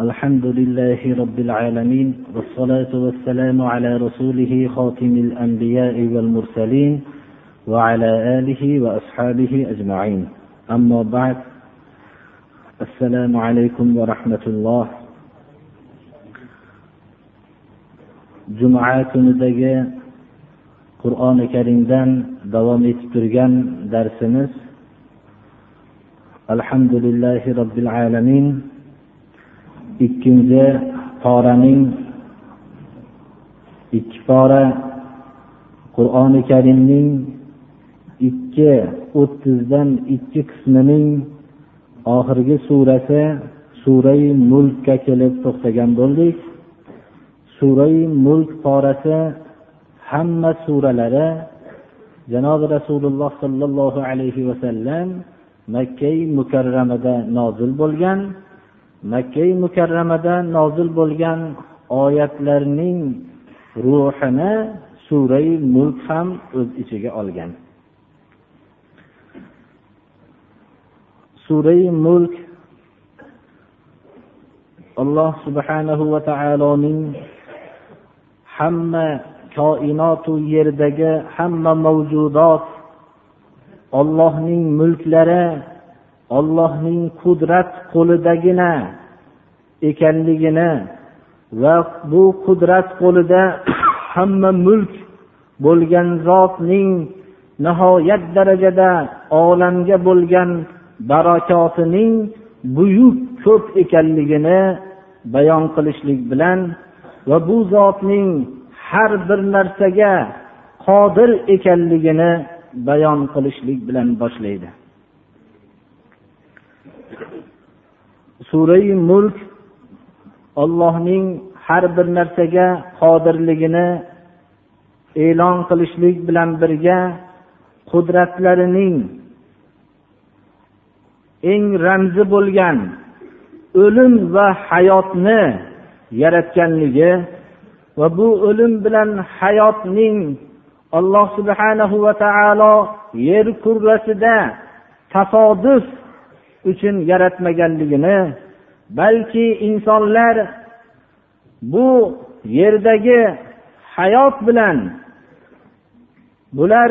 الحمد لله رب العالمين والصلاة والسلام على رسوله خاتم الأنبياء والمرسلين وعلى آله وأصحابه أجمعين. أما بعد السلام عليكم ورحمة الله. juma kunidagi qur'oni karimdan davom etib turgan darsimiz alhamdulillahi robbil alamin ikkinchi poraning ikki pora qur'oni karimning ikki o'ttizdan ikki qismining oxirgi surasi surai mulkka kelib to'xtagan bo'ldik. Surai mulk porasi hamma suralari janobi rasululloh sollallohu alayhi vasallam makkai mukarramada nozil bo'lgan. Makkai mukarramada nozil bo'lgan oyatlarning ruhini surai mulk ham o'z ichiga olgan. Surai mulk alloh subhanahu va taoloning hamma koinotu yerdagi hamma mavjudot ollohning mulklari ollohning qudrat qo'lidagina ekanligini va bu qudrat qo'lida hamma mulk bo'lgan zotning nihoyat darajada olamga bo'lgan barakotining buyuk ko'p ekanligini bayon qilishlik bilan va bu zotning har bir narsaga qodir ekanligini bayon qilishlik bilan boshlaydi. Surai mulk ollohning har bir narsaga qodirligini e'lon qilishlik bilan birga qudratlarining eng ramzi bo'lgan o'lim va hayotni yaratganligi va bu o'lim bilan hayotning alloh subhanahu va taolo yer kurrasida tasodif uchun yaratmaganligini balki insonlar bu yerdagi hayot bilan bular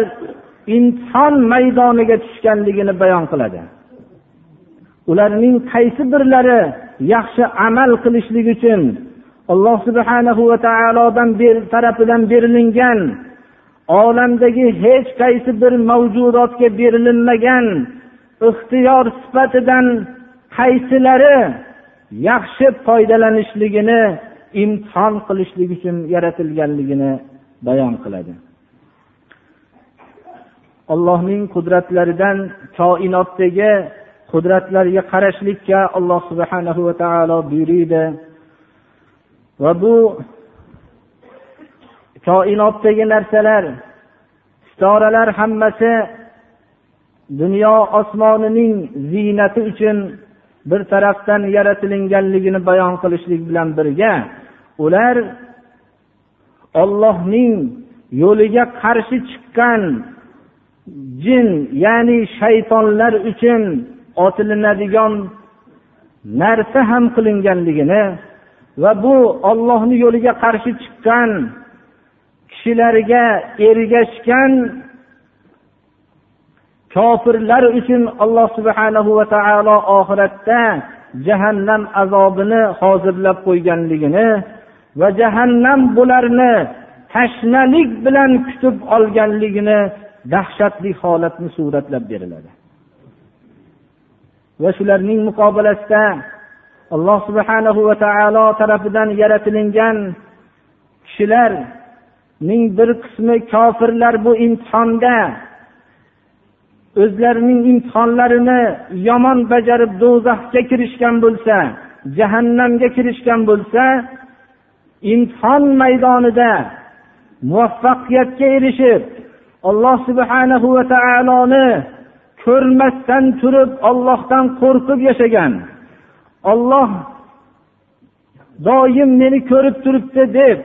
imtihon maydoniga tushganligini bayon qiladi. Ularning qaysi birlari yaxshi amal qilishlik uchun alloh subhanahu va taolodan tarafidan berilingan olamdagi hech qaysi bir mavjudotga berilinmagan ixtiyor sifatidan qaysilari yaxshi foydalanishligini imtihon qilishlik uchun yaratilganligini bayon qiladi. Allohning qudratlaridan koinotdagi qudratlarga qarashlikka alloh subhanahu va taolo buyuriydi. Va bu koinotdagi narsalar istoralar hammasi dunyo osmonining ziynati uchun bir tarafdan yaratilinganligini bayon qilishlik bilan birga ular ollohning yo'liga qarshi chiqqan jin ya'ni shaytonlar uchun otilinadigan narsa ham qilinganligini va bu ollohni yo'liga qarshi chiqqan kishilarga ergashgan kofirlar uchun alloh subhanahu va taolo oxiratda jahannam azobini hozirlab qo'yganligini va jahannam bularni tashnalik bilan kutib olganligini dahshatli holatni suratlab beriladi. Va shularning muqobilasida alloh subhanahu va taolo tarafidan yaratilingan kishilarning bir qismi kofirlar bu imtihonda o'zlarining imtihonlarini yomon bajarib do'zaxga kirishgan bo'lsa jahannamga kirishgan bo'lsa imtihon maydonida muvaffaqiyatga erishib alloh subhanahu va taoloni ko'rmasdan turib ollohdan qo'rqib yashagan. Olloh doim meni ko'rib turibdi deb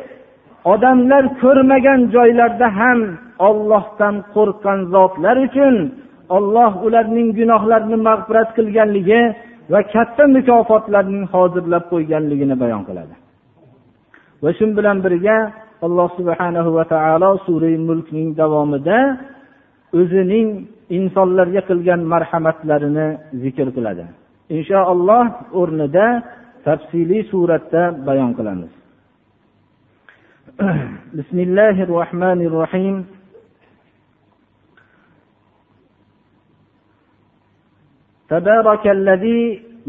odamlar ko'rmagan joylarda ham ollohdan qo'rqqan zotlar uchun olloh ularning gunohlarini mag'firat qilganligi va katta mukofotlarning hozirlab qo'yganligini bayon qiladi va shu bilan birga alloh subhanahu va taolo sura mulkning davomida o'zining insonlarga qilgan marhamatlarini zikr qiladi inshaalloh o'rnida tafsiliy suratda bayon qilamiz بسم الله الرحمن الرحيم tabarakallazi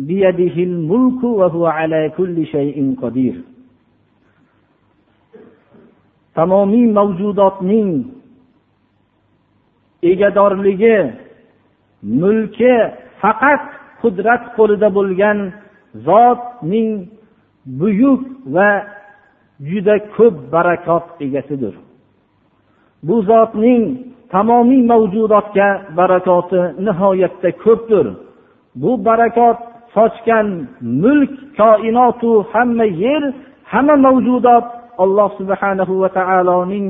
biyadihil mulku va huwa ala kulli shay'in qodir tamomiy mavjudotning egadorligi mulki faqat qudrat qo'lida bo'lgan zotning buyuk va juda ko'p barakot egasidir. Bu zotning tamomiy mavjudotga barakoti nihoyatda ko'pdir. Bu barakot sochgan mulk koinotu hamma yer hamma mavjudot alloh subhanahu va taoloning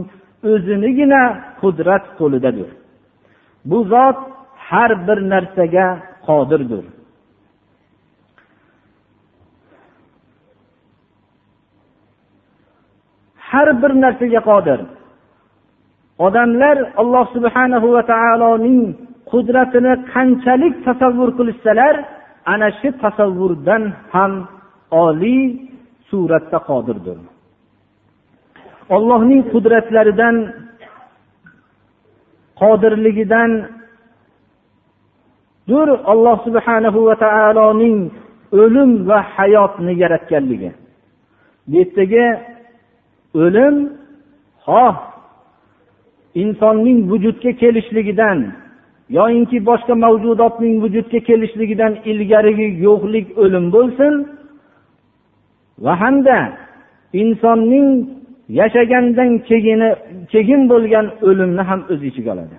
o'zinigina qudrat qo'lidadir. Bu zot har bir narsaga qodirdir. Har bir narsaga qodir. Odamlar alloh subhanahu va taoloning qudratini qanchalik tasavvur qilishsalar ana shu tasavvurdan ham oliy suratda qodirdir. Ollohning qudratlaridan qodirligidan dur alloh subhanahu va taoloning o'lim va hayotni yaratganligi. Bu yerdagi o'lim xoh insonning vujudga kelishligidan yoyinki boshqa mavjudotning vujudga kelishligidan ilgarigi yo'qlik o'lim bo'lsin va hamda insonning yashagandan keyini keyin bo'lgan o'limni ham o'z ichiga oladi.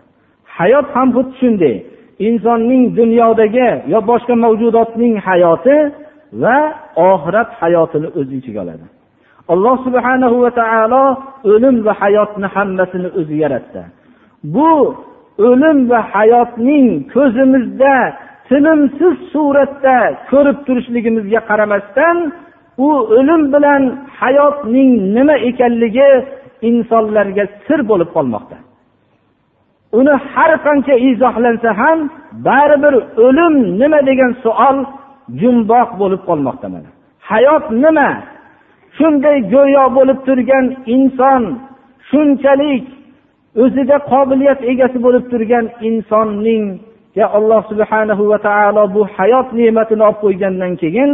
Hayot ham xuddi shunday. Insonning dunyodagi yo boshqa mavjudotning hayoti va oxirat hayotini o'z ichiga oladi. Alloh subhanahu va taolo o'lim va hayotni hammasini o'zi yaratdi. Bu o'lim va hayotning ko'zimizda tinimsiz suratda ko'rib turishligimizga qaramasdan u o'lim bilan hayotning nima ekanligi insonlarga sir bo'lib qolmoqda. Uni har qancha izohlansa ham baribir o'lim nima degan savol jumboq bo'lib qolmoqda mana. Hayot nima? Shunday go'yo bo'lib turgan inson shunchalik o'zida qobiliyat egasi bo'lib turgan insonningga alloh subhanahu va taolo bu hayot ne'matini olib qo'ygandan keyin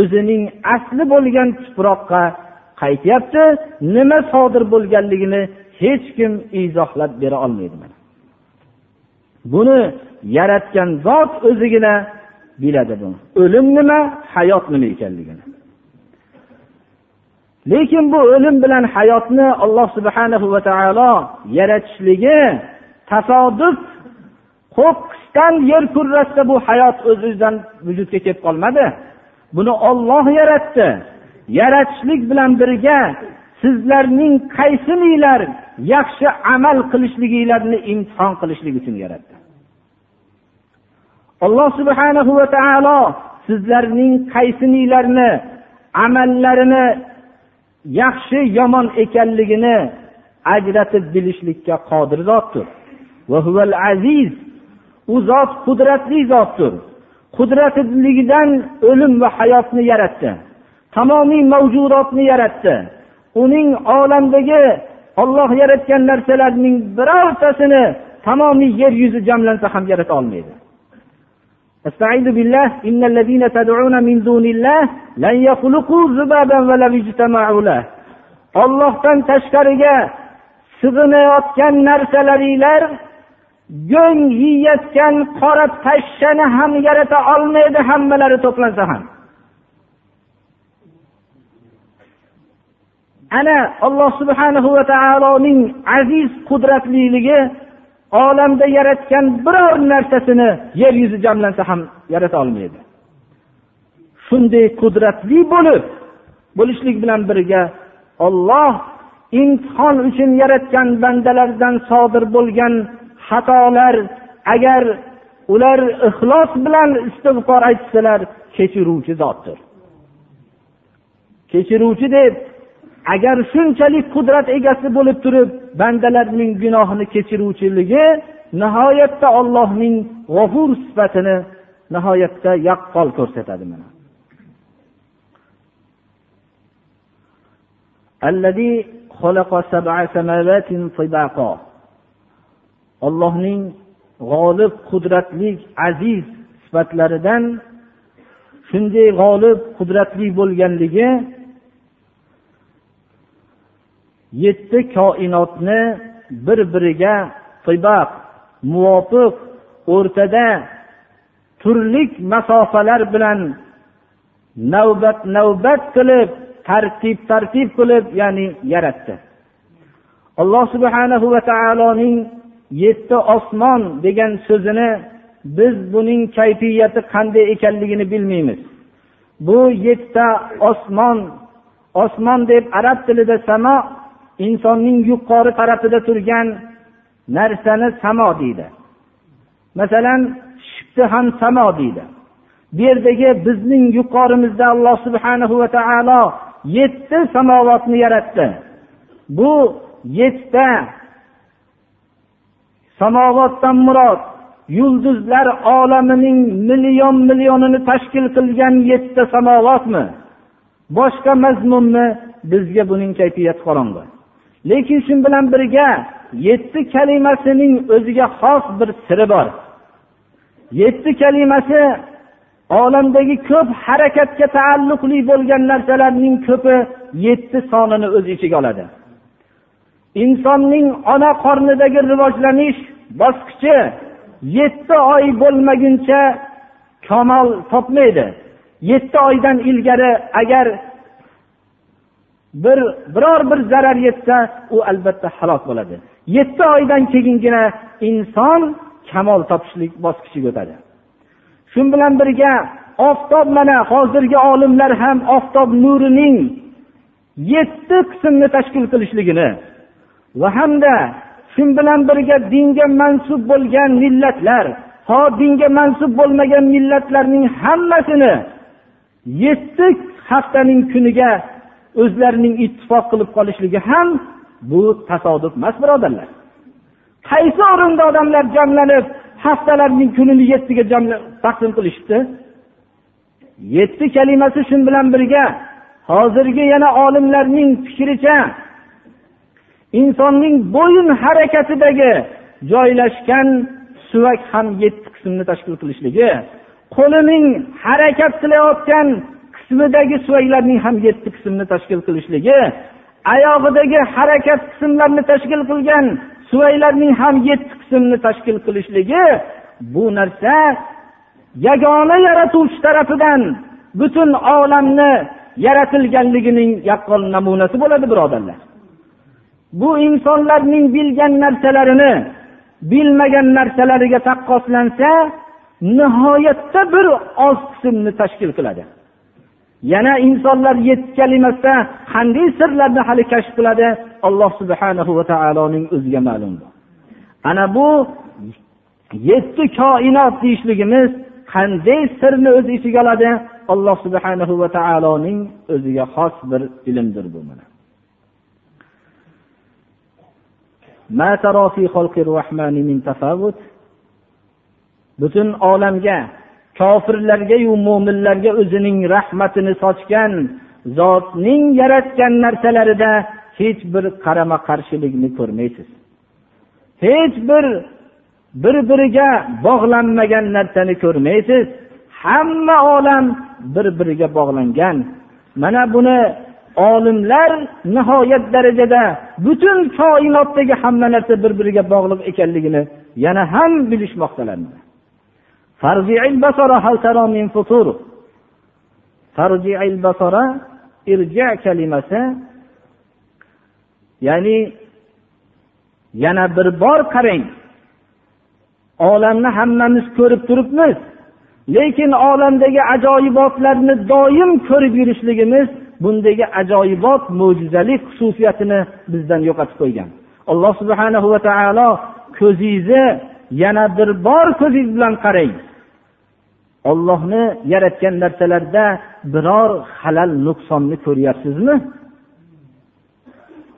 o'zining asli bo'lgan tuproqqa qaytyapti nima sodir bo'lganligini hech kim izohlab bera olmaydi buni yaratgan zot o'zigina biladi buni. O'lim nima hayot nima ekanligini. Lekin bu o'lim bilan hayotni alloh subhanahu va taolo yaratishligi tasodif qo'qqisdan yer kurrasida bu hayot o'z o'zidan vujudga kelib qolmadi. Buni olloh yaratdi. Yaratishlik bilan birga sizlarning qaysilinglar yaxshi amal qilishliginglarni imtihon qilishlik uchun yaratdi. Alloh subhanahu va taolo sizlarning qaysilinglarni amallarini yaxshi yomon ekanligini ajratib bilishlikka qodir zotdir. Aziz u zot qudratli zotdir. Qudratligidan o'lim va hayotni yaratdi. Tamomiy mavjudotni yaratdi. Uning olamdagi olloh yaratgan narsalarning birortasini tamomiy yer yuzi jamlansa ham yarata olmaydi. استعيذ بالله إن الذين تدعون من دون الله لن يخلقوا ذبابا ولو اجتمعوا له ollohdan tashqariga sig'inayotgan narsalaringlar go'ng yeyayotgan qora pashshani ham yarata olmaydi hammalari to'plansa ham ana alloh subhanahu va taoloning aziz qudratliligi olamda yaratgan biror narsasini yer yuzi jamlansa ham yarata olmaydi. Shunday qudratli bo'lib bo'lishlik bilan birga olloh imtihon uchun yaratgan bandalardan sodir bo'lgan xatolar agar ular ixlos bilan istig'for aytsalar kechiruvchi zotdir. Kechiruvchi deb agar shunchalik qudrat egasi bo'lib turib bandalarning gunohini kechiruvchiligi nihoyatda ollohning g'ofur sifatini nihoyatda yaqqol ko'rsatadi mana. Ollohning g'olib qudratli aziz sifatlaridan shunday g'olib qudratli bo'lganligi yetti koinotni bir biriga tibaq muvofiq o'rtada turli masofalar bilan navbat navbat qilib tartib tartib qilib ya'ni yaratdi. Alloh subhanahu va taoloning yetti osmon degan so'zini biz buning kayfiyati qanday ekanligini bilmaymiz. Bu yettita osmon osmon deb arab tilida samo insonning yuqori tarafida turgan narsani samo deydi. Masalan shifti ham samo deydi. Bu yerdagi bizning yuqorimizda alloh subhanahu va taolo yetti samovotni yaratdi. Bu yettita samovotdan murod yulduzlar olamining million millionini tashkil qilgan yettita samovotmi? Boshqa mazmunmi? Bizga buning kayfiyati qorong'i. Lekin shu bilan birga yetti kalimasining o'ziga xos bir siri bor. Yetti kalimasi olamdagi ko'p harakatga taalluqli bo'lgan narsalarning ko'pi yetti sonini o'z ichiga oladi. Insonning ona qornidagi rivojlanish bosqichi yetti oy bo'lmaguncha kamol topmaydi. Yetti oydan ilgari agar bir biror bir zarar yetsa u albatta halok bo'ladi. Yetti oydan keyingina inson kamol topishlik bosqichiga o'tadi. Shu bilan birga oftob mana hozirgi olimlar ham oftob nurining yetti qismni tashkil qilishligini va hamda shu bilan birga dinga mansub bo'lgan millatlar ho dinga mansub bo'lmagan millatlarning hammasini yetti haftaning kuniga o'zlarining ittifoq qilib qolishligi ham bu tasodif emas birodarlar. Qaysi o'rinda odamlar jamlanib haftalarning kunini yettiga taqsim qilishibdi? Yetti kalimasi shu bilan birga hozirgi yana olimlarning fikricha insonning bo'yin harakatidagi joylashgan suvak ham yetti qismni tashkil qilishligi qo'lining harakat qilayotgan qismidagi suvaklarning ham yetti qismni tashkil qilishligi oyog'idagi harakat qismlarini tashkil qilgan suvaylarning ham yetti qismni tashkil qilishligi bu narsa yagona yaratuvchi tarafidan butun olamni yaratilganligining yaqqol namunasi bo'ladi birodarlar. Bu insonlarning bilgan narsalarini bilmagan narsalariga taqqoslansa nihoyatda bir oz qismni tashkil qiladi. Yana insonlar yetti kalimasida qanday sirlarni hali kashf qiladi? Alloh subhanahu va taoloning o'ziga ma'lum ana bu yetti koinot deyishligimiz qanday sirni o'z ichiga oladi? Alloh subhanahu va taoloning o'ziga xos bir ilmdir bu mana. Butun olamga kofirlargayu mo'minlarga o'zining rahmatini sochgan zotning yaratgan narsalarida hech bir qarama qarshilikni ko'rmaysiz. Hech bir bir biriga bog'lanmagan narsani ko'rmaysiz. Hamma olam bir biriga bog'langan. Mana buni olimlar nihoyat darajada butun koinotdagi hamma narsa bir biriga bog'liq ekanligini yana ham bilishmoqdalar. Irja kalimasi ya'ni yana bir bor qarang. Olamni hammamiz ko'rib turibmiz. Lekin olamdagi ajoyibotlarni doim ko'rib yurishligimiz bundagi ajoyibot mo'jizalik xususiyatini bizdan yo'qotib qo'ygan. Alloh subhanahu va taolo ko'zingizni yana bir bor ko'zingiz bilan qarang. Ollohni yaratgan narsalarda biror halal nuqsonni ko'ryapsizmi?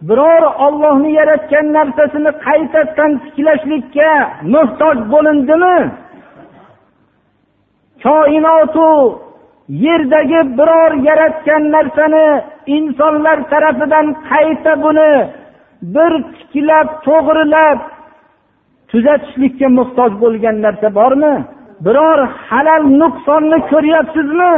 Biror ollohni yaratgan narsasini qaytadan tiklashlikka muhtoj bo'lindimi? Koinotu yerdagi biror yaratgan narsani insonlar tarafidan qayta buni bir tiklab to'g'rilab tuzatishlikka muhtoj bo'lgan narsa bormi? Biror halal nuqsonni ko'ryapsizmi?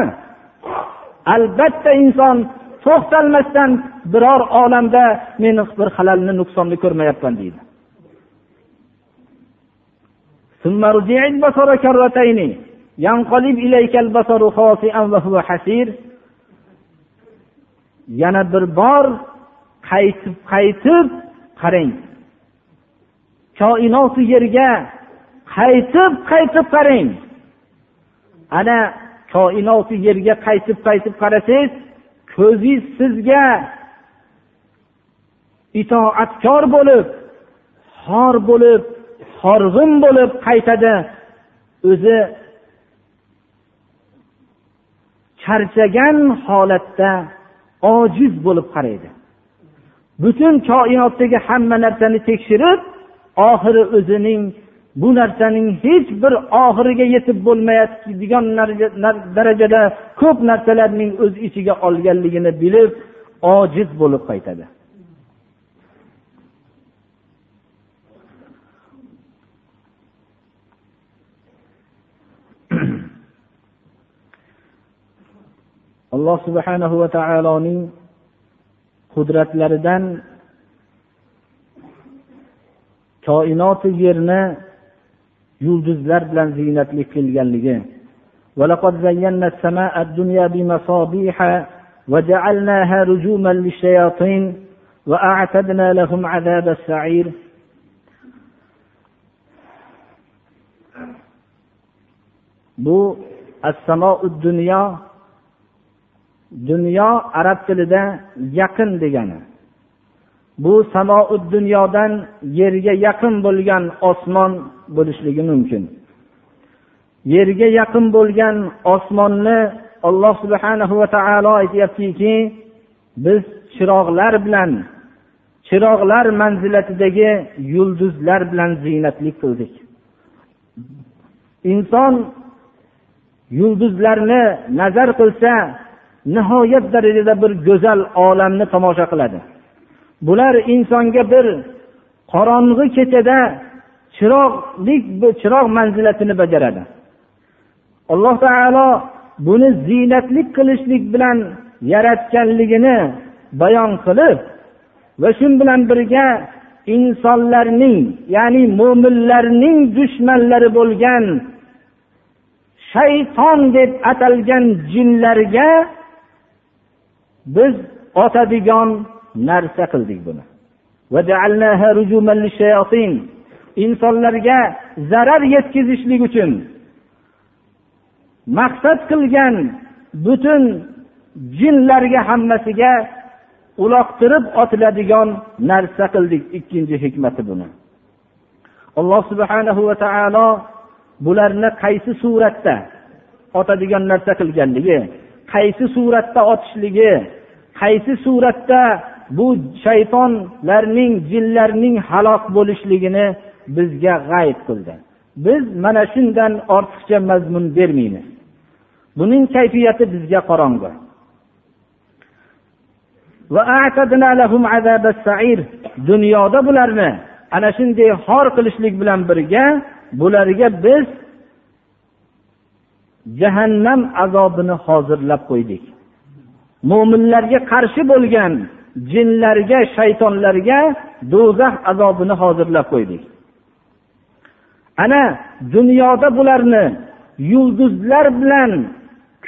Albatta inson to'xtalmasdan biror olamda men bir halalni nuqsonni ko'rmayapman deydi. Yana bir bor qaytib qaytib qarang. Koinoti yerga qaytib qaytib qarang. Ana koinoti yerga qaytib qaytib qarasangiz ko'zingiz sizga itoatkor bo'lib xor bo'lib horg'in bo'lib qaytadi. O'zi charchagan holatda ojiz bo'lib qaraydi. Butun koinotdagi hamma narsani tekshirib oxiri o'zining bu narsaning hech bir oxiriga yetib bo'lmayotgan darajada ko'p narsalarning o'z ichiga olganligini bilib ojiz bo'lib qaytadi. Alloh subhanahu va taoloning qudratlaridan koinoti yerni yulduzlar bilan ziynatli qilganligi ولقد زينا السماء الدنيا بمصابيح وجعلناها رجوما للشياطين وأعتدنا لهم عذاب السعير bu assamo dunyo dunyo arab tilida yaqin degani Bu samou dunyodan yerga yaqin bo'lgan osmon bo'lishligi mumkin. Yerga yaqin bo'lgan osmonni alloh subhanahu va taolo aytyaptiki biz chiroqlar bilan chiroqlar manzilatidagi yulduzlar bilan ziynatlik qildik. Inson yulduzlarni nazar qilsa nihoyat darajada bir go'zal olamni tomosha qiladi. Bular insonga bir qorong'i kechada chiroqlik chiroq manzilatini bajaradi. Alloh taolo buni ziynatlik qilishlik bilan yaratganligini bayon qilib va shu bilan birga insonlarning ya'ni mo'minlarning dushmanlari bo'lgan shayton deb atalgan jinlarga biz otadigan narsa qildik buni. Insonlarga zarar yetkazishlik uchun maqsad qilgan butun jinlarga hammasiga uloqtirib otiladigan narsa qildik ikkinchi hikmati buni. Alloh subhanahu va taolo bularni qaysi suratda otadigan narsa qilganligi qaysi suratda otishligi qaysi suratda bu shaytonlarning jinlarning halok bo'lishligini bizga g'ayb qildi. Biz mana shundan ortiqcha mazmun bermaymiz. Buning kayfiyati bizga qorong'i. Dunyoda bularni ana shunday xor qilishlik bilan birga bularga biz jahannam azobini hozirlab qo'ydik. Mo'minlarga qarshi bo'lgan jinlarga shaytonlarga do'zax azobini hozirlab qo'ydik. Ana dunyoda bularni yulduzlar bilan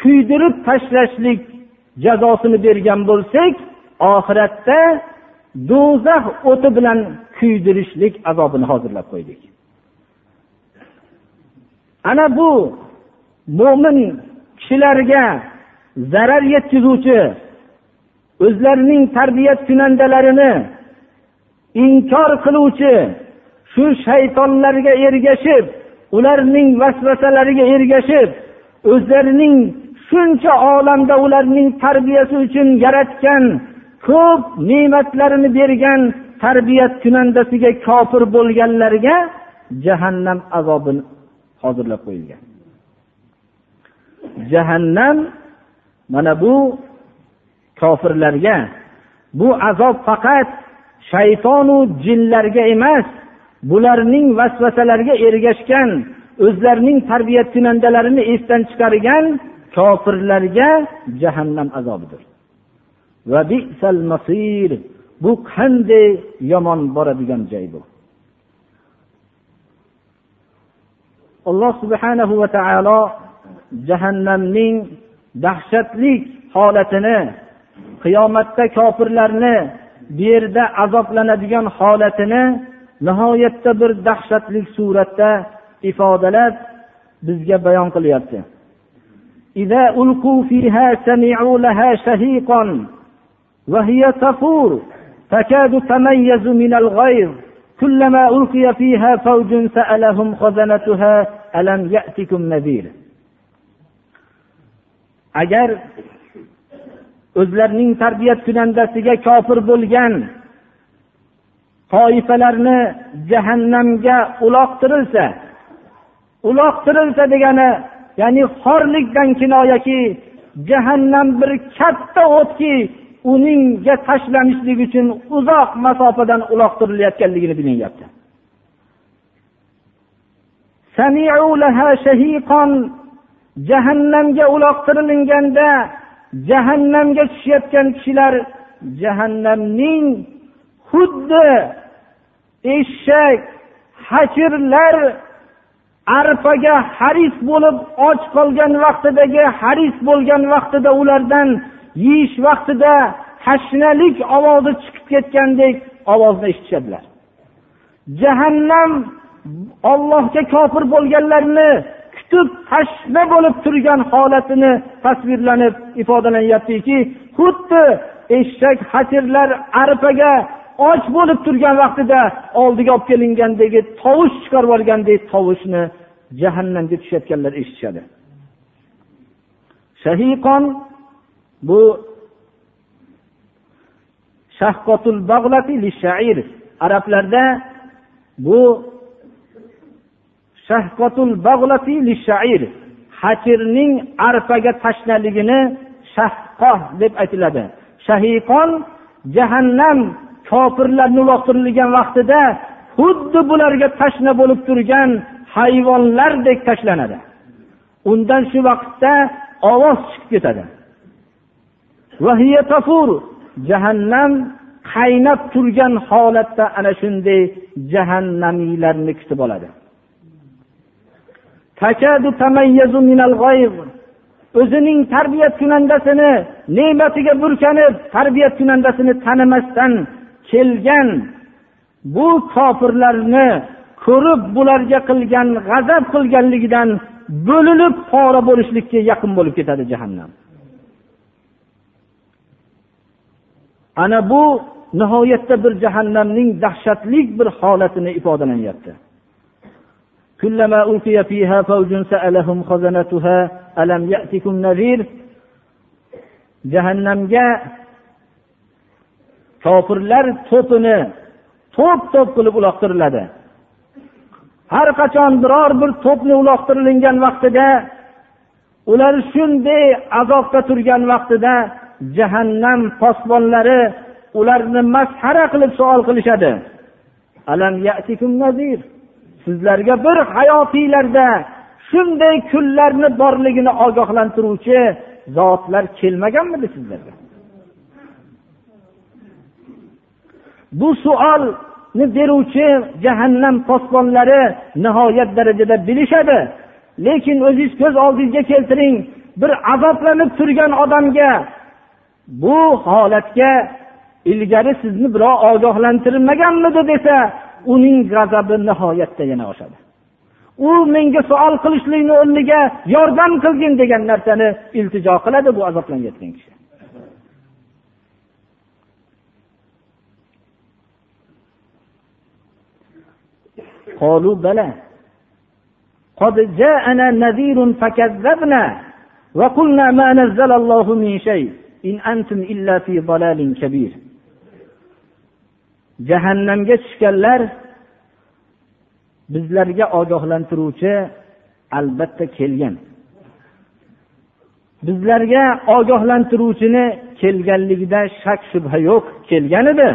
kuydirib tashlashlik jazosini bergan bo'lsak oxiratda do'zax o'ti bilan kuydirishlik azobini hozirlab qo'ydik. Ana bu mo'min kishilarga zarar yetkazuvchi o'zlarining tarbiya kunandalarini inkor qiluvchi shu shaytonlarga ergashib ularning vasvasalariga ergashib o'zlarining shuncha olamda ularning tarbiyasi uchun yaratgan ko'p ne'matlarini bergan tarbiyat kunandasiga kofir bo'lganlarga jahannam azobini hozirlab qo'yilgan. Jahannam mana bu kofirlarga bu azob faqat shaytonu jinlarga emas bularning vasvasalariga ergashgan o'zlarining tarbiya kunandalarini esdan chiqargan kofirlarga jahannam azobidir. Bu qanday yomon boradigan joy bu. Alloh subhanahu va taolo jahannamning dahshatli holatini qiyomatda kofirlarni bu yerda azoblanadigan holatini nihoyatda bir dahshatli suratda ifodalab bizga bayon qilyapti إذا ألقوا فيها سمعوا لها شهيقا وهي تفور تكاد تميز من الغيظ كلما ألقي فيها فوج سألهم خزنتها ألم يأتكم نذير agar o'zlarining tarbiyat kunandasiga kofir bo'lgan toifalarni jahannamga uloqtirilsa uloqtirilsa degani ya'ni xorlikdan kinoyaki jahannam bir katta o'tki uningga tashlanishlik uchun uzoq masofadan uloqtirilayotganligini bilinyapti jahannamga uloqtirilinganda jahannamga tushayotgan kishilar jahannamning xuddi eshak hashirlar arpaga haris bo'lib och qolgan vaqtidagi haris bo'lgan vaqtida ulardan yeyish vaqtida hashnalik ovozi chiqib ketgandek ovozni eshitishadilar. Jahannam ollohga kofir bo'lganlarni kutib tashna bo'lib turgan holatini tasvirlanib ifodalanyaptiki xuddi eshak hachirlar arpaga och bo'lib turgan vaqtida oldiga olib kelingandagi tovush chiqarib yuborgandek tovushni jahannamga tushayotganlar eshitishadi. Shahiqon bu shahqotul arablarda bu hachirning arpaga tashnaligini shahqoh deb aytiladi. Shahiqon jahannam kofirlarni uloqtirilgan vaqtida xuddi bularga tashna bo'lib turgan hayvonlardek tashlanadi. Undan shu vaqtda ovoz chiqib ketadi. Jahannam qaynab turgan holatda ana shunday jahannamiylarni kutib oladi. O'zining tarbiyat kunandasini ne'matiga burkanib tarbiyat kunandasini tanimasdan kelgan bu kofirlarni ko'rib bularga qilgan g'azab qilganligidan bo'linib pora bo'lishlikka yaqin bo'lib ketadi jahannam ana bu nihoyatda bir jahannamning dahshatli bir holatini ifodalanyapti كلما ألقي فيها فوج سألهم خزنتها ألم يأتكم نذير؟ jahannamga kofirlar to'pini to'p to'p qilib uloqtiriladi. Har qachon biror bir to'pni uloqtirilgan vaqtida ular shunday azobda turgan vaqtida jahannam posbonlari ularni masxara qilib savol qilishadi. Alam yatikum nazir? Sizlarga bir hayotinglarda shunday kunlarni borligini ogohlantiruvchi zotlar kelmaganmidi sizlarga? Bu savolni beruvchi jahannam posbonlari nihoyat darajada bilishadi. Lekin o'zingiz ko'z oldingizga keltiring bir azoblanib turgan odamga bu holatga ilgari sizni birov ogohlantirmaganmidi desa uning g'azabi nihoyatda yana oshadi u menga savol qilishlikni o'rniga yordam qilgin degan narsani iltijo qiladi bu azoblanayotgan kishi قد جاءنا نذير فكذبنا وقلنا ما نزل الله من شيء إن أنتم إلا في ضلال كبير jahannamga tushganlar bizlarga ogohlantiruvchi albatta kelgan. Bizlarga ogohlantiruvchini kelganligida shak shubha yo'q kelgan edi.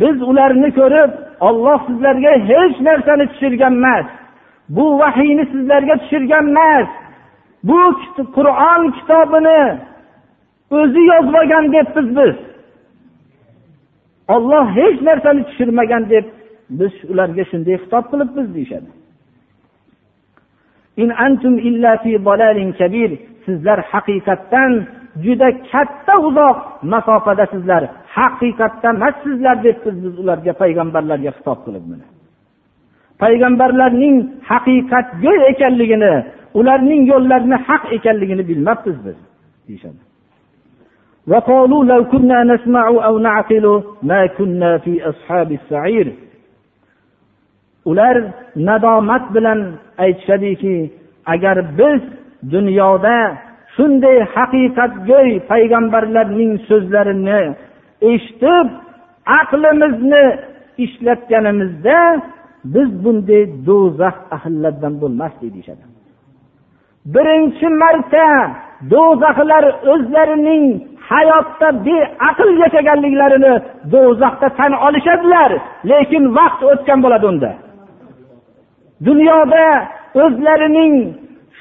Biz ularni ko'rib olloh sizlarga hech narsani tushirgan emas bu vahiyni sizlarga tushirgan emas bu qur'on kitobini o'zi yozib olgan debmiz biz. Olloh hech narsani tushirmagan deb biz ularga shunday xitob qilibmiz deyishadi. Sizlar haqiqatdan juda katta uzoq masofadasizlar haqiqatda emassizlar deb biz ularga payg'ambarlarga xitob qilib payg'ambarlarning haqiqatgo'y ekanligini ularning yo'llarini haq ekanligini bilmabmiz biz deyishadi. وقالوا لو كنا نسمع أو نعقل ما كنا في أصحاب السعير ular nadomat bilan aytishadiki agar biz dunyoda shunday haqiqatgo'y payg'ambarlarning so'zlarini eshitib aqlimizni ishlatganimizda biz bunday do'zax ahllaridan bo'lmasdik deyishadi birinchi marta do'zaxlar o'zlarining hayotda beaql yashaganliklarini do'zaxda tan olishadilar lekin vaqt o'tgan bo'ladi unda. Dunyoda o'zlarining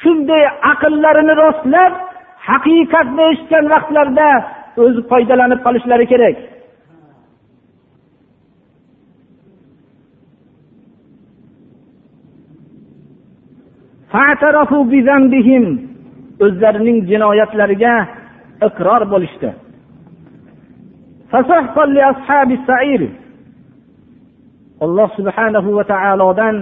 shunday aqllarini rostlab haqiqatni eshitgan vaqtlarida o'zi foydalanib qolishlari kerak. O'zlarining jinoyatlariga iqror bo'lishdi. Alloh subhanahu va taolodan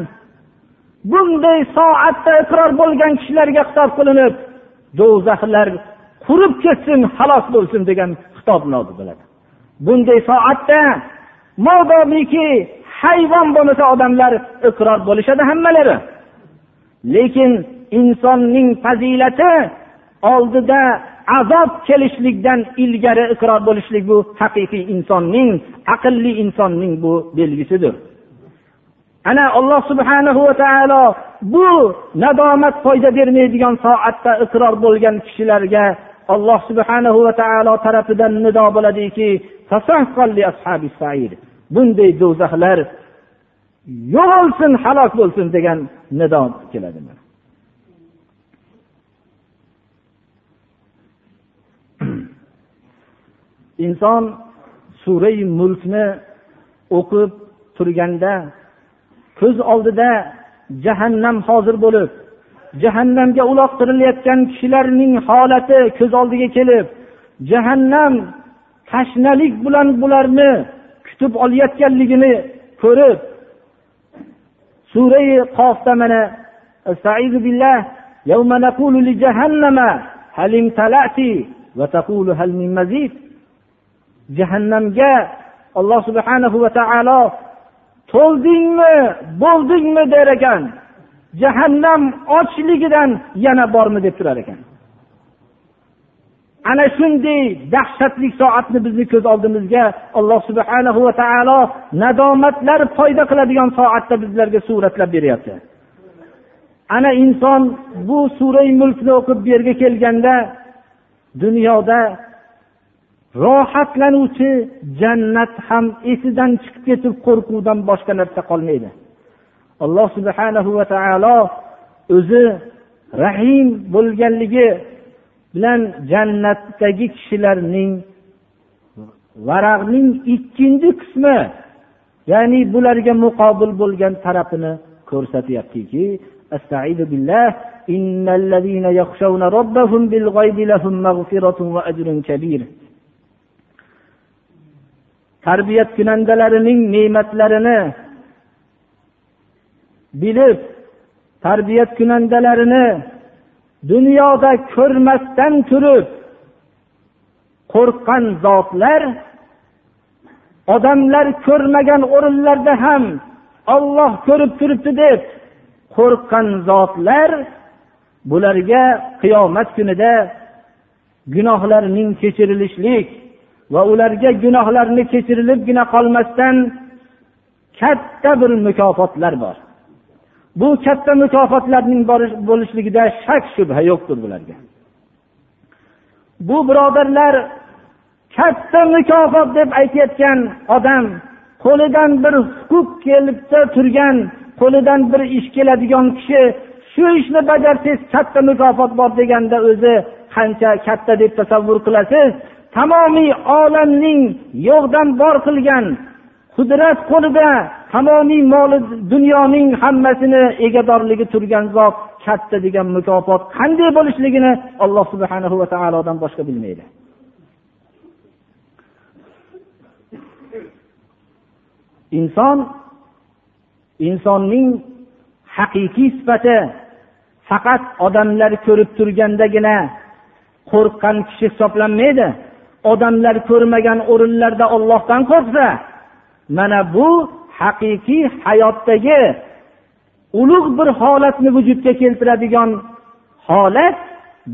bunday soatda iqror bo'lgan kishilarga xitob qilinib do'zaxlar qurib ketsin halok bo'lsin degan xitob nozil bo'ladi. Bunday soatda modomiki hayvon bo'lmasa odamlar iqror bo'lishadi hammalari. Lekin insonning fazilati oldida azob kelishlikdan ilgari iqror bo'lishlik bu haqiqiy insonning aqlli insonning bu belgisidir. Ana alloh subhanahu va taolo bu nadomat foyda bermaydigan soatda iqror bo'lgan kishilarga alloh subhanahu va taolo tarafidan nido bo'ladiki bunday do'zaxlar yo'qolsin halok bo'lsin degan nido keladi inson surai mulkni o'qib turganda ko'z oldida jahannam hozir bo'lib jahannamga uloqtirilayotgan kishilarning holati ko'z oldiga kelib jahannam tashnalik bilan bularni kutib olayotganligini ko'rib surai qofda mana billah يوم نقول لجهنم هل امتلأت وتقول هل من مزيد jahannamga alloh subhanahu va taolo to'ldingmi bo'ldingmi? der ekan. Jahannam ochligidan yana bormi deb turar ekan. Ana shunday dahshatli soatni bizni ko'z oldimizga alloh subhanahu va taolo nadomatlar foyda qiladigan soatda bizlarga suratlab beryapti. Ana inson bu surai mulkni o'qib bu yerga kelganda dunyoda rohatlanuvchi jannat ham esidan chiqib ketib qo'rquvdan boshqa narsa qolmaydi. Alloh subhanahu va taolo o'zi rahim bo'lganligi bilan jannatdagi kishilarning varaqning ikkinchi qismi ya'ni bularga muqobil bo'lgan tarafini ko'rsatyaptiki tarbiyat kunandalarining ne'matlarini bilib tarbiyat kunandalarini dunyoda ko'rmasdan turib qo'rqqan zotlar odamlar ko'rmagan o'rinlarda ham olloh ko'rib turibdi deb qo'rqqan zotlar bularga qiyomat kunida gunohlarining kechirilishlik va ularga gunohlarini kechirilibgina qolmasdan katta bir mukofotlar bor. Bu katta mukofotlarning bo'lishligida shak shubha yo'qdir bularga. Bu birodarlar katta mukofot deb aytayotgan odam qo'lidan bir huquq kelibda turgan qo'lidan bir ish keladigan kishi shu ishni bajarsangiz katta mukofot bor deganda o'zi qancha katta deb tasavvur qilasiz? Tamomiy olamning yo'qdan bor qilgan qudrat qo'lida tamomiy moli dunyoning hammasini egadorligi turgan zot katta degan mukofot qanday bo'lishligini alloh subhana va taolodan boshqa bilmaydi. Inson insonning haqiqiy sifati faqat odamlar ko'rib turgandagina qo'rqqan kishi hisoblanmaydi. Odamlar ko'rmagan o'rinlarda ollohdan qo'rqsa mana bu haqiqiy hayotdagi ulug' bir holatni vujudga keltiradigan holat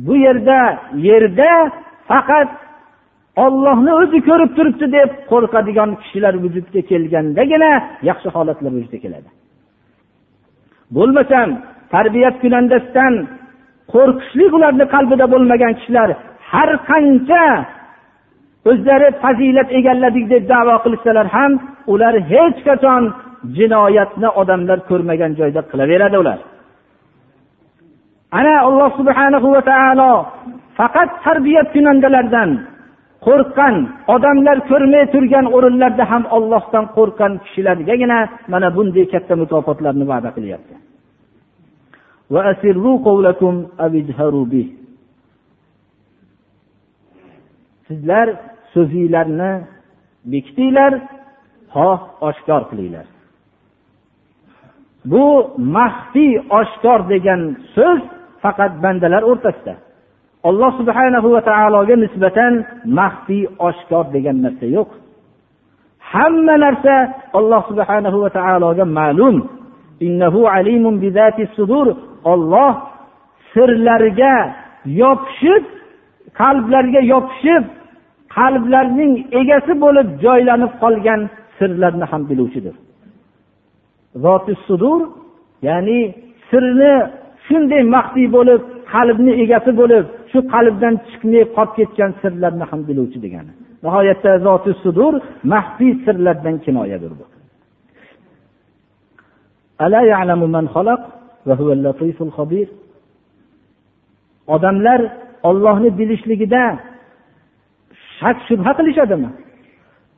bu yerda yerda faqat ollohni o'zi ko'rib turibdi deb qo'rqadigan kishilar vujudga kelgandagina yaxshi holatlar vujudga keladi. Bo'lmasam tarbiyat kunandasidan qo'rqishlik ularni qalbida bo'lmagan kishilar har qancha o'zlari fazilat egalladik deb davo qilishsalar ham ular hech qachon jinoyatni odamlar ko'rmagan joyda qilaveradi ular. Ana alloh subhanahu va taolo faqat tarbiya kunandalardan qo'rqqan odamlar ko'rmay turgan o'rinlarda ham ollohdan qo'rqqan kishilargagina mana bunday katta mukofotlarni va'da qilyapti. Sizlar so'zinglarni bekitinglar xoh oshkor qilinglar. Bu maxfiy oshkor degan so'z faqat bandalar o'rtasida. Alloh subhanahu va taologa nisbatan maxfiy oshkor degan narsa yo'q. Hamma narsa alloh subhanahu va taologa ma'lum. Olloh sirlarga yopishib qalblarga yopishib qalblarning egasi bo'lib joylanib qolgan sirlarni ham biluvchidir. Zoti sudur ya'ni sirni shunday maxfiy bo'lib qalbni egasi bo'lib shu qalbdan chiqmay qolib ketgan sirlarni ham biluvchi degani. Nihoyatda zoti sudur maxfiy sirlardan kinoyadir bu. Odamlar ollohni bilishligida shak shubha qilishadimi?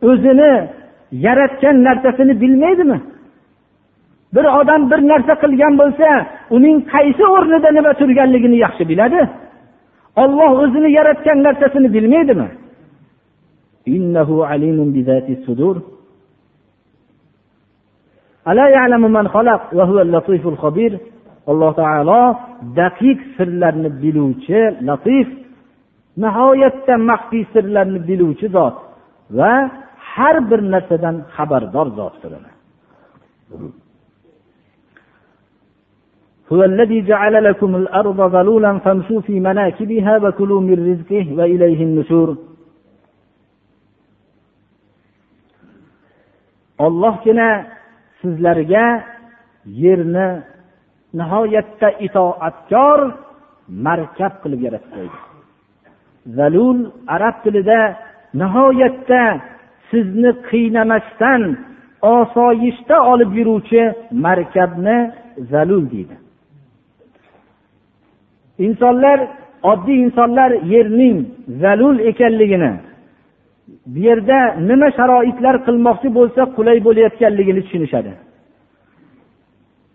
O'zini yaratgan narsasini bilmaydimi? Bir odam bir narsa qilgan bo'lsa uning qaysi o'rnida nima turganligini yaxshi biladi. Olloh o'zini yaratgan narsasini bilmaydimi? Alloh taolo daqiq sirlarni biluvchi latif nihoyatda maxfiy sirlarni biluvchi zot va har bir narsadan xabardor zotdir هو الذي جعل لكم الأرض ظلولا فامشوا في مناكبها وكلوا من رزقه وإليه النشور ollohgina sizlarga yerni nihoyatda itoatkor markab qilib yaratib qo'ydi Zalul arab tilida nihoyatda sizni qiynamasdan osoyishta olib yuruvchi markabni zalul deydi. Insonlar oddiy insonlar yerning zalul ekanligini bu yerda nima sharoitlar qilmoqchi bo'lsa qulay bo'layotganligini tushunishadi.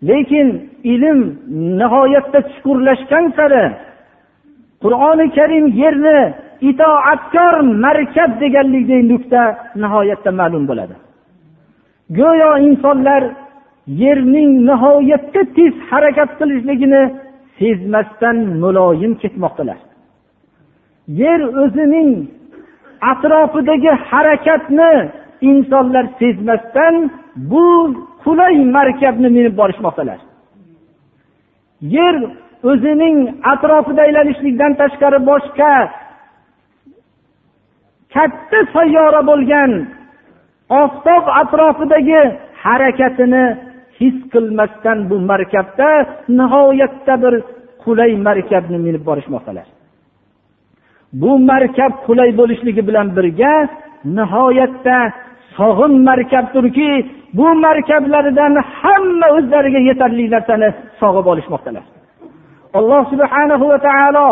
Lekin ilm nihoyatda chuqurlashgan sari qur'oni karim yerni itoatkor markab deganlikdek nuqta nihoyatda ma'lum bo'ladi. Go'yo insonlar yerning nihoyatda tez harakat qilishligini sezmasdan muloyim ketmoqdalar. Yer o'zining atrofidagi harakatni insonlar sezmasdan bu qulay markabni minib borishmoqdalar. Yer o'zining atrofida aylanishlikdan tashqari boshqa katta sayyora bo'lgan oftob atrofidagi harakatini his qilmasdan bu markabda nihoyatda bir qulay markabni minib borishmoqdalar. Bu markab qulay bo'lishligi bilan birga nihoyatda sog'in markabdirki bu markablaridan hamma o'zlariga yetarli narsani sog'ib olishmoqdalar. Alloh subhanahu va taolo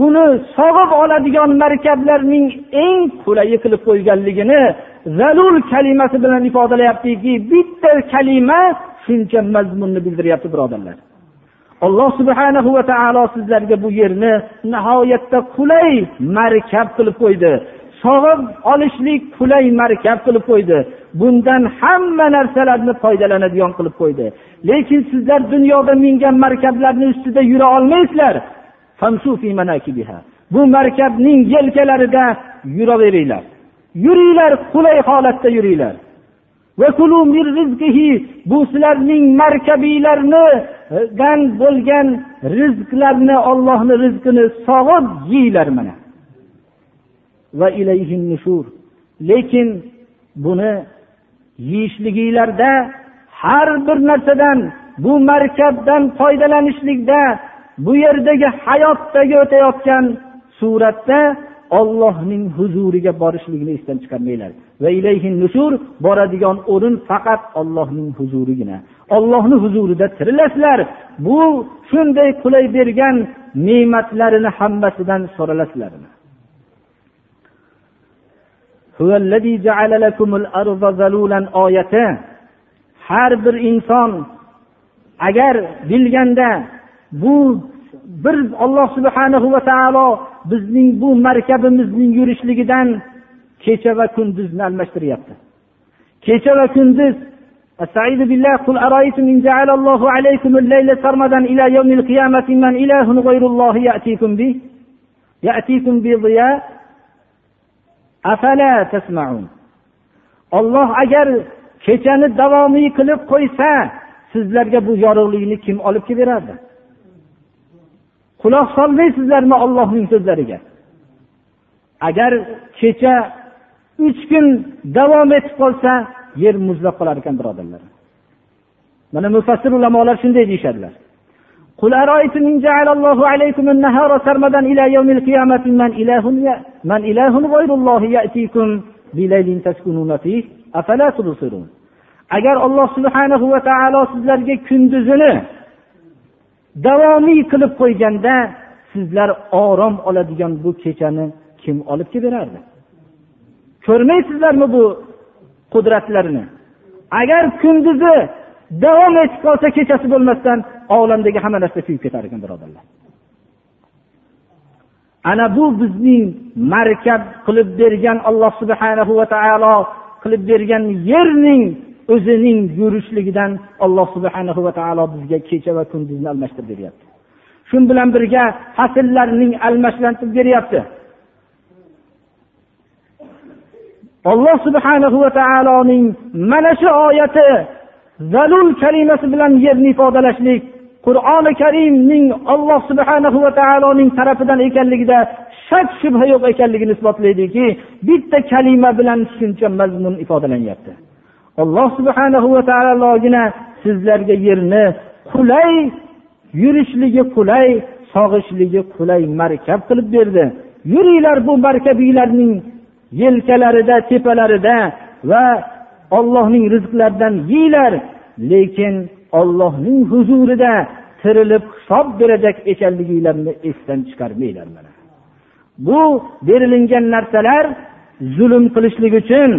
buni sog'ib oladigan markablarning eng qulayi qilib qo'yganligini zalul kalimasi bilan ifodalayaptiki bitta kalima shuncha mazmunni bildiryapti birodarlar. Alloh subhanahu va taolo sizlarga bu yerni nihoyatda qulay markab qilib qo'ydi. Sog'ib olishlik qulay markab qilib qo'ydi. Bundan hamma narsalarni foydalanadigan qilib qo'ydi. Lekin sizlar dunyoda mingan markablarni ustida yura olmaysizlar. Bu markabning yelkalarida yuraveringlar. Yuringlar qulay holatda yuringlar. Bu sizlarning markabiylarnidan e, bo'lgan rizqlarni ollohni rizqini sog'ib yeyglar mana. Va lekin buni yeyishliginglarda har bir narsadan bu markabdan foydalanishlikda bu yerdagi hayotdagi o'tayotgan suratda ollohning huzuriga borishlikni esdan chiqarmanglar. Va ilayhi nushur boradigan o'rin faqat ollohning huzurigina ollohni huzurida tirilasizlar. Bu shunday qulay bergan ne'matlarini hammasidan so'ralasizlar. oyati har bir inson agar bilganda bu bir alloh subhanahu va taolo bizning bu markabimizning yurishligidan kecha va kunduzni almashtiryapti kecha va kunduz استعيذ بالله قل أرأيتم إن جعل الله عليكم الليل سرمدا إلى يوم القيامة من إله غير الله يأتيكم به يأتيكم بضياء أفلا تسمعون olloh agar kechani davomiy qilib qo'ysa sizlarga bu yorug'likni kim olib kelib berardi quloq solmaysizlarmi ollohning so'zlariga? Agar kecha uch kun davom etib qolsa yer muzlab qolar ekan birodarlar. Mana mufassir ulamolar shunday deyishadilar. قل أرأيتم إن جعل الله عليكم النهار سرمدا إلى يوم القيامة من إله من إله غير الله يأتيكم بليل تسكنون فيه أفلا تبصرون agar alloh subhanahu va taolo sizlarga kunduzini davomiy qilib qo'yganda sizlar orom oladigan bu kechani kim olib kelib berardi ko'rmaysizlarmi bu qudratlarini agar kunduzi davom etib qolsa kechasi bo'lmasdan olamdagi hamma narsa kuyib ketar ekan birodarlar. Ana bu bizning markab qilib bergan alloh subhanahu va taolo qilib bergan yerning o'zining yurishligidan alloh subhanahu va taolo bizga kecha va kunduzni almashtirib beryapti. Shu bilan birga fasllarning almashlantirib beryapti. Alloh subhanahu va taoloning mana shu oyati zalul kalimasi bilan yerni ifodalashlik qur'oni karimning alloh subhanahu va taoloning tarafidan ekanligida shak shubha yo'q ekanligini isbotlaydiki bitta kalima bilan shuncha mazmun ifodalanyapti. Alloh subhanahu va taologina sizlarga yerni qulay yurishligi qulay sog'ishligi qulay markab qilib berdi. Yuringlar bu markabinglarning yelkalarida tepalarida va ollohning rizqlaridan yeyglar lekin ollohning huzurida tirilib hisob berajak ekanliginglarni esdan chiqarmanglar mana bu berilingan narsalar zulm qilishlik uchun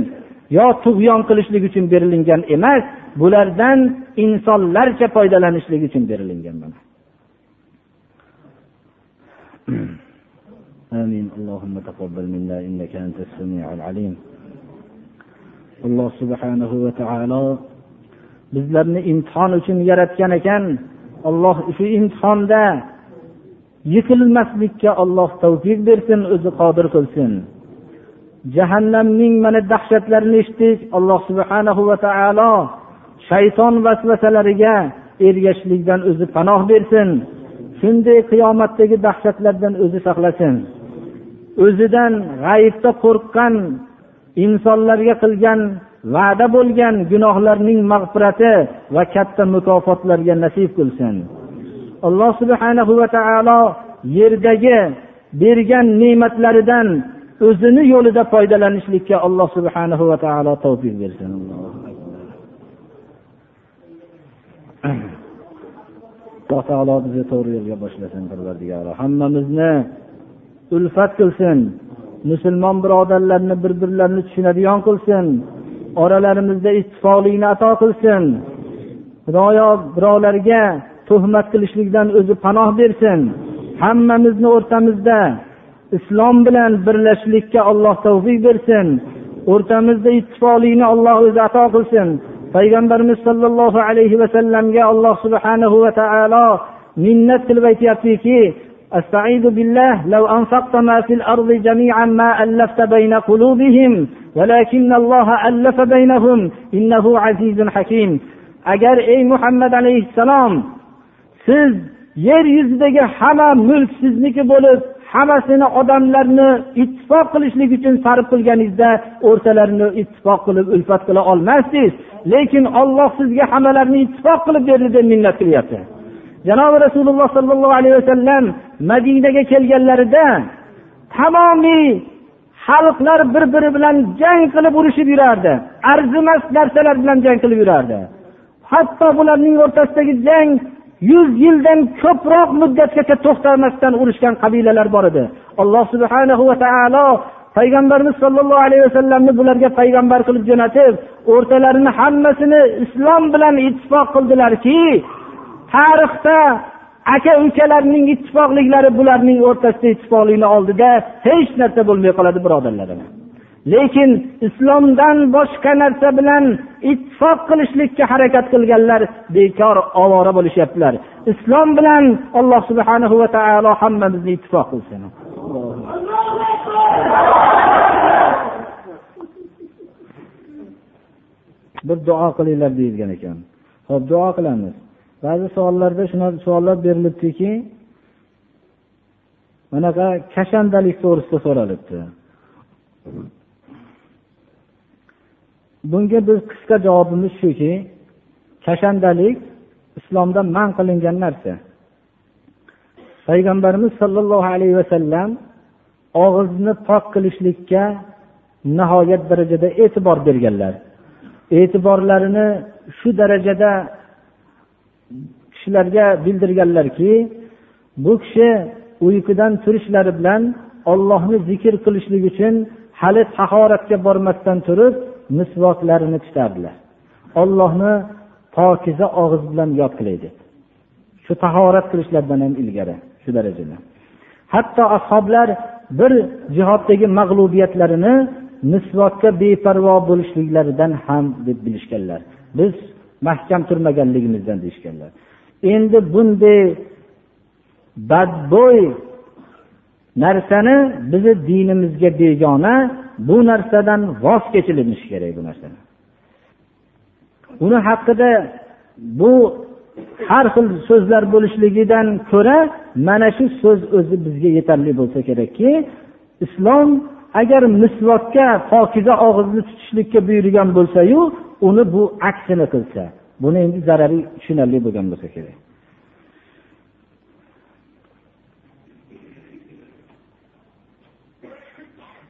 yo tug'yon qilishlik uchun berilingan emas bulardan insonlarcha foydalanishlik uchun berilingan mana آمين اللهم تقبل منا إنك أنت السميع العليم alloh subhanahu va taolo bizlarni imtihon uchun yaratgan ekan. Alloh shu imtihonda yiqilmaslikka alloh tavfiq bersin o'zi qodir qilsin. Jahannamning mana dahshatlarini eshitdik. Alloh subhanahu va taolo shayton vasvasalariga ergashishlikdan o'zi panoh bersin. Shunday qiyomatdagi dahshatlardan o'zi saqlasin. O'zidan g'ayibda qo'rqqan insonlarga qilgan va'da bo'lgan gunohlarning mag'firati va katta mukofotlarga nasib qilsin. Alloh subhanahu va taolo yerdagi bergan ne'matlaridan o'zini yo'lida foydalanishlikka alloh subhanahu va taolo tavfiq bersin. Alloh taolo bizni to'g'ri yo'lga boshlasin parvardigoro. Hammamizni ulfat qilsin. Musulmon birodarlarni bir birlarini tushunadigan qilsin. oralarimizda ittifoqlikni ato qilsin xudoyo birovlarga tuhmat qilishlikdan o'zi panoh bersin hammamizni o'rtamizda islom bilan birlashishlikka alloh tavfiq bersin o'rtamizda ittifoqlikni alloh o'zi ato qilsin payg'ambarimiz sollallohu alayhi vasallamga alloh subhanahu va taolo minnat qilib aytyaptiki استعيذ بالله لو أنفقت ما في الأرض جميعا ما ألفت بين قلوبهم ولكن الله ألف بينهم إنه عزيز حكيم agar ey muhammad alayhissalom siz yer yuzidagi hamma mulk sizniki bo'lib hammasini odamlarni ittifoq qilishlik uchun sarf qilganingizda o'rtalarini ittifoq qilib ulfat qila olmasdingiz lekin olloh sizga hammalarini ittifoq qilib berdi deb minnat qilyapti janobi rasululloh sollallohu alayhi vasallam madinaga kelganlarida tamomiy xalqlar bir biri bilan jang qilib urushib yurardi. Arzimas narsalar bilan jang qilib yurardi. Hatto bularning o'rtasidagi jang yuz yildan ko'proq muddatgacha to'xtamasdan urushgan qabilalar bor edi. Alloh subhanahu va taolo payg'ambarimiz sollallohu alayhi vasallamni bularga payg'ambar qilib jo'natib o'rtalarini hammasini islom bilan ittifoq qildilarki tarixda aka ukalarning ittifoqliklari bularning o'rtasida ittifoqlikni oldida hech narsa bo'lmay qoladi birodarlarim. Lekin islomdan boshqa narsa bilan ittifoq qilishlikka harakat qilganlar bekor ovora bo'lishyaptilar. Islom bilan alloh subhanahu va taolo hammamizni ittifoq qilsin. Bir duo qilinglar deyilgan ekan. Ho'p duo qilamiz. Ba'zi savollarda shunaqa savollar berilibdiki bunaqa kashandalik to'g'risida so'ralibdi. Bunga biz qisqa javobimiz shuki kashandalik islomda man qilingan narsa. Payg'ambarimiz sollallohu alayhi vasallam og'izni pok qilishlikka nihoyat darajada e'tibor berganlar. E'tiborlarini shu darajada kishilarga bildirganlarki bu kishi uyqudan turishlari bilan ollohni zikr qilishlik uchun hali tahoratga bormasdan turib misvoklarini tutardilar. Ollohni pokiza og'iz bilan yod qilay deb shu tahorat qilishlaridan ham ilgari shu darajada. Hatto ashoblar bir jihoddagi mag'lubiyatlarini misvokka beparvo bo'lishliklaridan ham deb bilishganlar. Biz mahkam turmaganligimizdan deyishganlar. Endi bunday badbo'y narsani bizni dinimizga begona bu narsadan voz kechilinishi kerak bu narsadan uni haqida bu har xil so'zlar bo'lishligidan ko'ra mana shu so'z o'zi bizga yetarli bo'lsa kerakki islom agar misvokka pokiza og'izni tutishlikka buyurgan bo'lsayu uni bu aksini qilsa buni endi zarari tushunarli bo'lgan bo'lsa kerak.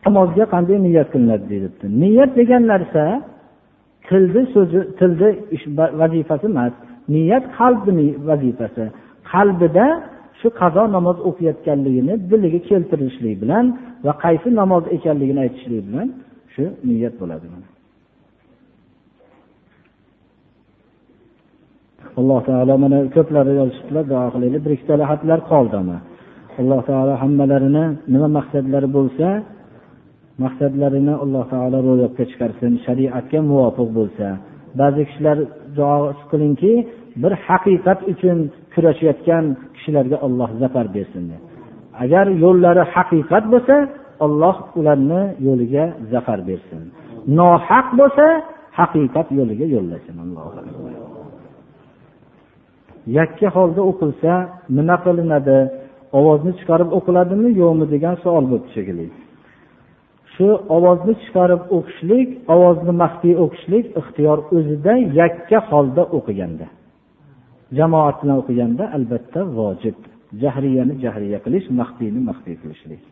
Namozga qanday niyat qilinadi deyilibdi niyat degan narsa tilni so'zi tilni vazifasi emas. Niyat qalbni vazifasi. Qalbida shu qazo namoz o'qiyotganligini diliga keltirishlik bilan va qaysi namoz ekanligini aytishlik bilan shu niyat bo'ladi alloh taolo mana ko'plari yozishibdilar duo qilaylik. Bir ikkita xatlar qoldi alloh taolo hammalarini nima maqsadlari bo'lsa maqsadlarini alloh taolo ro'yobga chiqarsin shariatga muvofiq bo'lsa. Ba'zi kishilar duo qilingki bir haqiqat uchun kurashayotgan kishilarga olloh zafar bersin agar yo'llari haqiqat bo'lsa olloh ularni yo'liga zafar bersin. Nohaq bo'lsa haqiqat yo'liga yo'llasin. Alloh yakka holda o'qilsa nima qilinadi? Ovozni chiqarib o'qiladimi yo'qmi degan savol bo'libdi shekilli shu ovozni chiqarib o'qishlik ovozni maxfiy o'qishlik ixtiyor o'zida yakka holda o'qiganda. Jamoat bilan o'qiganda albatta vojib jahriyani jahriya qilish maxfiyni maxfiy qilishlik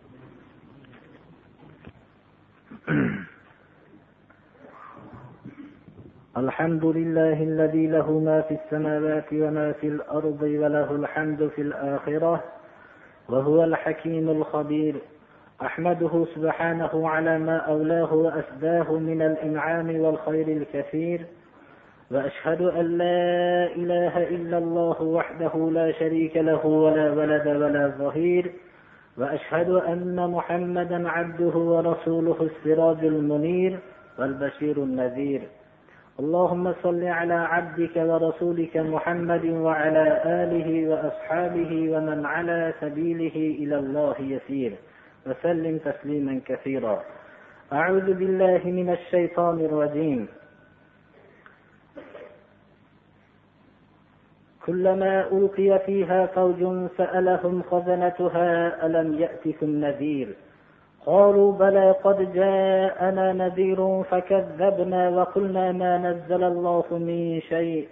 الحمد لله الذي له ما في السماوات وما في الأرض وله الحمد في الآخرة وهو الحكيم الخبير. أحمده سبحانه على ما أولاه وأسداه من الإنعام والخير الكثير. وأشهد أن لا إله إلا الله وحده لا شريك له ولا ولد ولا ظهير وأشهد أن محمدا عبده ورسوله السراج المنير والبشير النذير. اللهم صل على عبدك ورسولك محمد وعلى آله وأصحابه ومن على سبيله إلى الله يسير. وسلم تسليما كثيرا. أعوذ بالله من الشيطان الرجيم. كلما ألقي فيها فوج سألهم خزنتها ألم يأتكم نذير قالوا بلى قد جاءنا نذير فكذبنا وقلنا ما نزل الله من شيء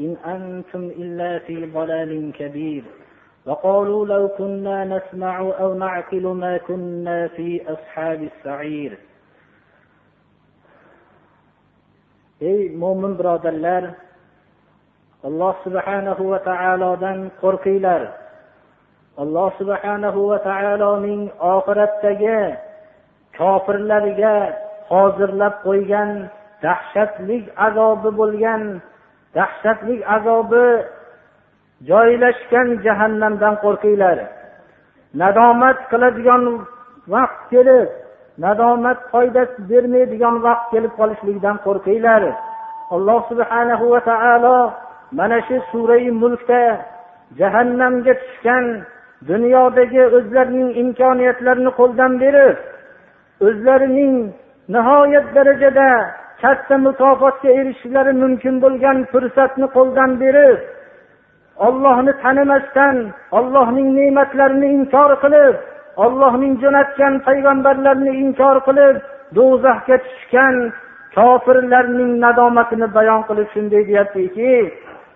إن أنتم إلا في ضلال كبير. وقالوا لو كنا نسمع أو نعقل ما كنا في أصحاب السعير. ey mo'min birodarlar alloh subhanahu va taolodan qo'rqinglar. Alloh subhanahu va taoloning oxiratdagi kofirlarga hozirlab qo'ygan dahshatlik azobi bo'lgan dahshatlik azobi joylashgan jahannamdan qo'rqinglar. Nadomat qiladigan vaqt kelib nadomat foyda bermaydigan vaqt kelib qolishligidan qo'rqinglar. Alloh subhanahu va taolo mana shu surai mulkda jahannamga tushgan dunyodagi o'zlarining imkoniyatlarini qo'ldan berib o'zlarining nihoyat darajada katta mukofotga erishishlari mumkin bo'lgan fursatni qo'ldan berib ollohni tanimasdan ollohning ne'matlarini inkor qilib ollohning jo'natgan payg'ambarlarini inkor qilib do'zaxga tushgan kofirlarning nadomatini bayon qilib shunday deyaptiki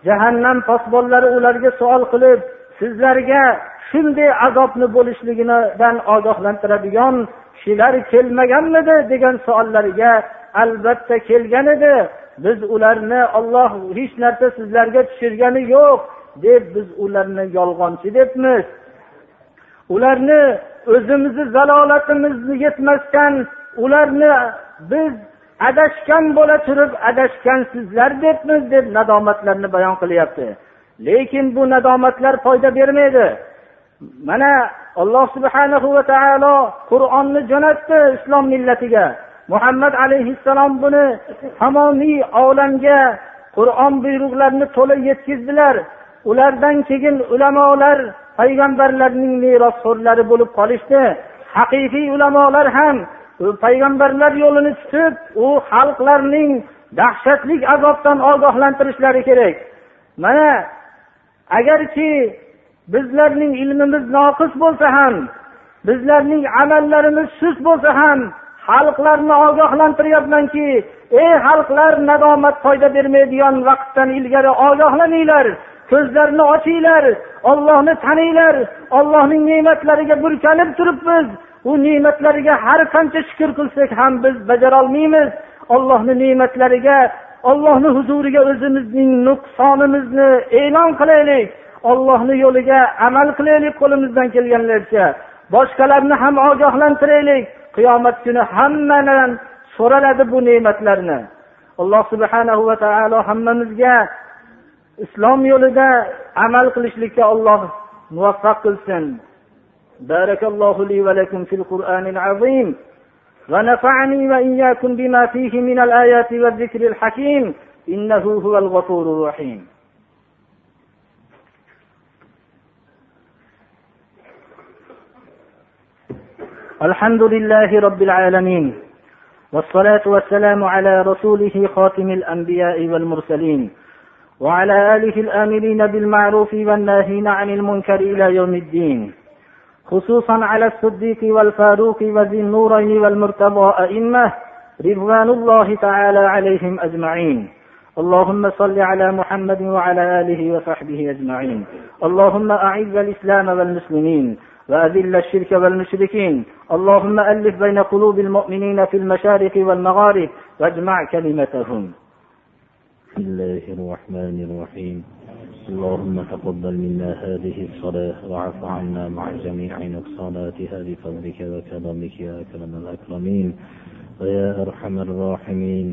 jahannam posbonlari ularga savol qilib sizlarga shunday azobni bo'lishligidan ogohlantiradigan kishilar kelmaganmidi degan savollariga albatta kelgan edi. Biz ularni olloh hech narsa sizlarga tushirgani yo'q deb biz ularni yolg'onchi debmiz. Ularni o'zimizni zalolatimizni yetmasdan ularni biz adashgan bo'la turib adashgansizlar debmiz deb nadomatlarni bayon qilyapti. Lekin bu nadomatlar foyda bermaydi. Mana alloh subhanahu va taolo qur'onni jo'natdi islom millatiga. Muhammad alayhissalom buni tamomiy olamga qur'on buyruqlarini to'la yetkazdilar ulardan keyin ulamolar payg'ambarlarning merosxo'rlari bo'lib qolishdi. Haqiqiy ulamolar ham payg'ambarlar yo'lini tutib u xalqlarning dahshatli azobdan ogohlantirishlari kerak. Mana agarki bizlarning ilmimiz noqis bo'lsa ham bizlarning amallarimiz sust bo'lsa ham xalqlarni ogohlantiryapmanki ey xalqlar nadomat foyda bermaydigan vaqtdan ilgari ogohlaninglar ko'zlarni ochinglar ollohni taninglar ollohning ne'matlariga burkanib turibmiz u ne'matlariga har qancha shukur qilsak ham biz bajarolmaymiz. Ollohni ne'matlariga ollohni huzuriga o'zimizning nuqsonimizni e'lon qilaylik. Ollohni yo'liga amal qilaylik qo'limizdan kelganlaricha boshqalarni ham ogohlantiraylik. Qiyomat kuni hammadan so'raladi bu ne'matlarni alloh subhanahu va taolo hammamizga islom yo'lida amal qilishlikka alloh muvaffaq qilsin. بارك الله لي ولكم في القرآن العظيم ونفعني وإياكم بما فيه من الآيات والذكر الحكيم إنه هو الغفور الرحيم. الحمد لله رب العالمين والصلاة والسلام على رسوله خاتم الأنبياء والمرسلين وعلى آله الآمرين بالمعروف والناهين عن المنكر إلى يوم الدين. خصوصا على الصديق والفاروق وذي النورين والمرتضى أئمة رضوان الله تعالى عليهم أجمعين. اللهم صل على محمد وعلى آله وصحبه أجمعين. اللهم أعز الإسلام والمسلمين وأذل الشرك والمشركين. اللهم ألف بين قلوب المؤمنين في المشارق والمغارب واجمع كلمتهم. بسم الله الرحمن الرحيم. اللهم تقبل منا هذه الصلاة وعف عنا مع جميع نقصاناتها بفضلك وكرمك يا أكرم الأكرمين ويا أرحم الراحمين.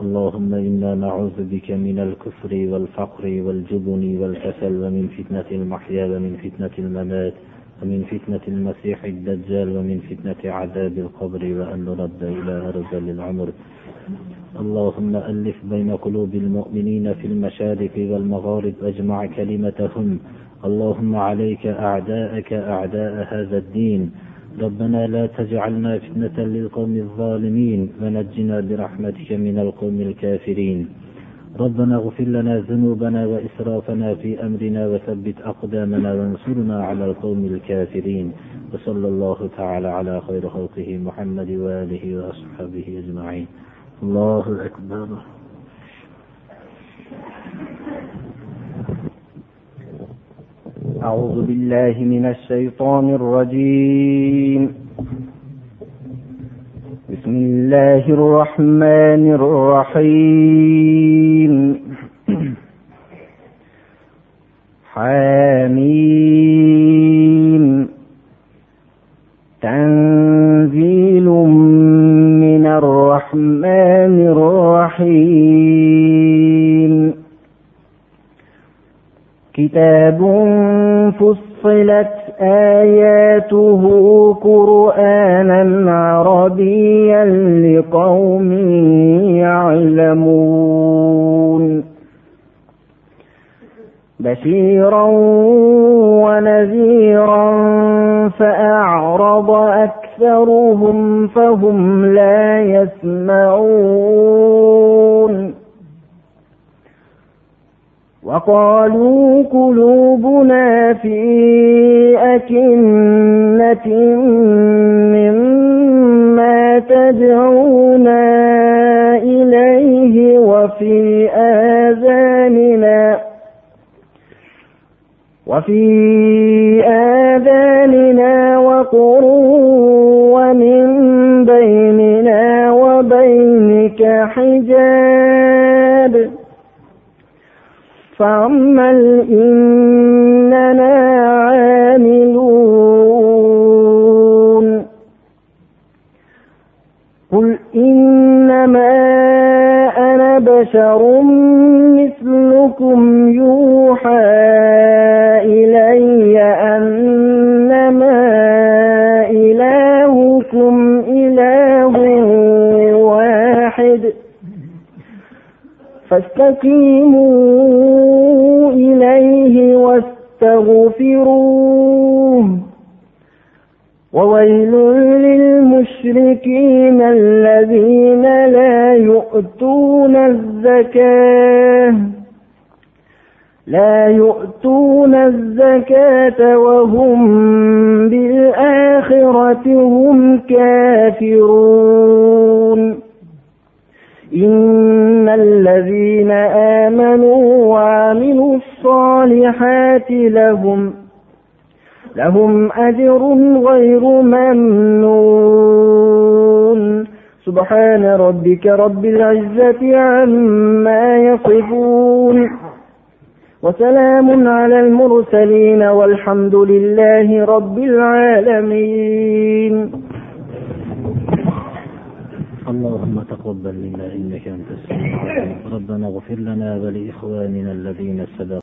اللهم إنا نعوذ بك من الكفر والفقر والجبن والكسل ومن فتنة المحيا ومن فتنة الممات ومن فتنة المسيح الدجال ومن فتنة عذاب القبر وأن نرد إلى أرذل العمر اللهم ألف بين قلوب المؤمنين في المشارق والمغارب واجمع كلمتهم. اللهم عليك أعداءك أعداء هذا الدين. ربنا لا تجعلنا فتنة للقوم الظالمين ونجنا برحمتك من القوم الكافرين. ربنا اغفر لنا ذنوبنا وإسرافنا في أمرنا وثبت أقدامنا وانصرنا على القوم الكافرين. وصلى الله تعالى على خير خلقه محمد وآله وأصحابه أجمعين. الله أكبر. أعوذ بالله من الشيطان الرجيم. بسم الله الرحمن الرحيم. حميم. كتاب فصلت آياته قرآنا عربيا لقوم يعلمون بشيرا ونذيرا فأعرض أكثرهم فهم لا يسمعون وقالوا قلوبنا في أكنة مما تدعونا إليه وفي آذاننا وفي آذاننا فاعمل إننا عاملون. قل إنما أنا بشر مثلكم يوحى إلي أنما إلهكم إله واحد. فاستقيموا وهم بالآخرة هم كافرون إن الذين آمنوا وعملوا الصالحات لهم لهم أجر غير ممنون سبحان ربك رب العزة عما يصفون وسلام على المرسلين والحمد لله رب العالمين. اللهم تقبل منا إنك أنت السميع ربنا اغفر لنا ولإخواننا الذين سبقوا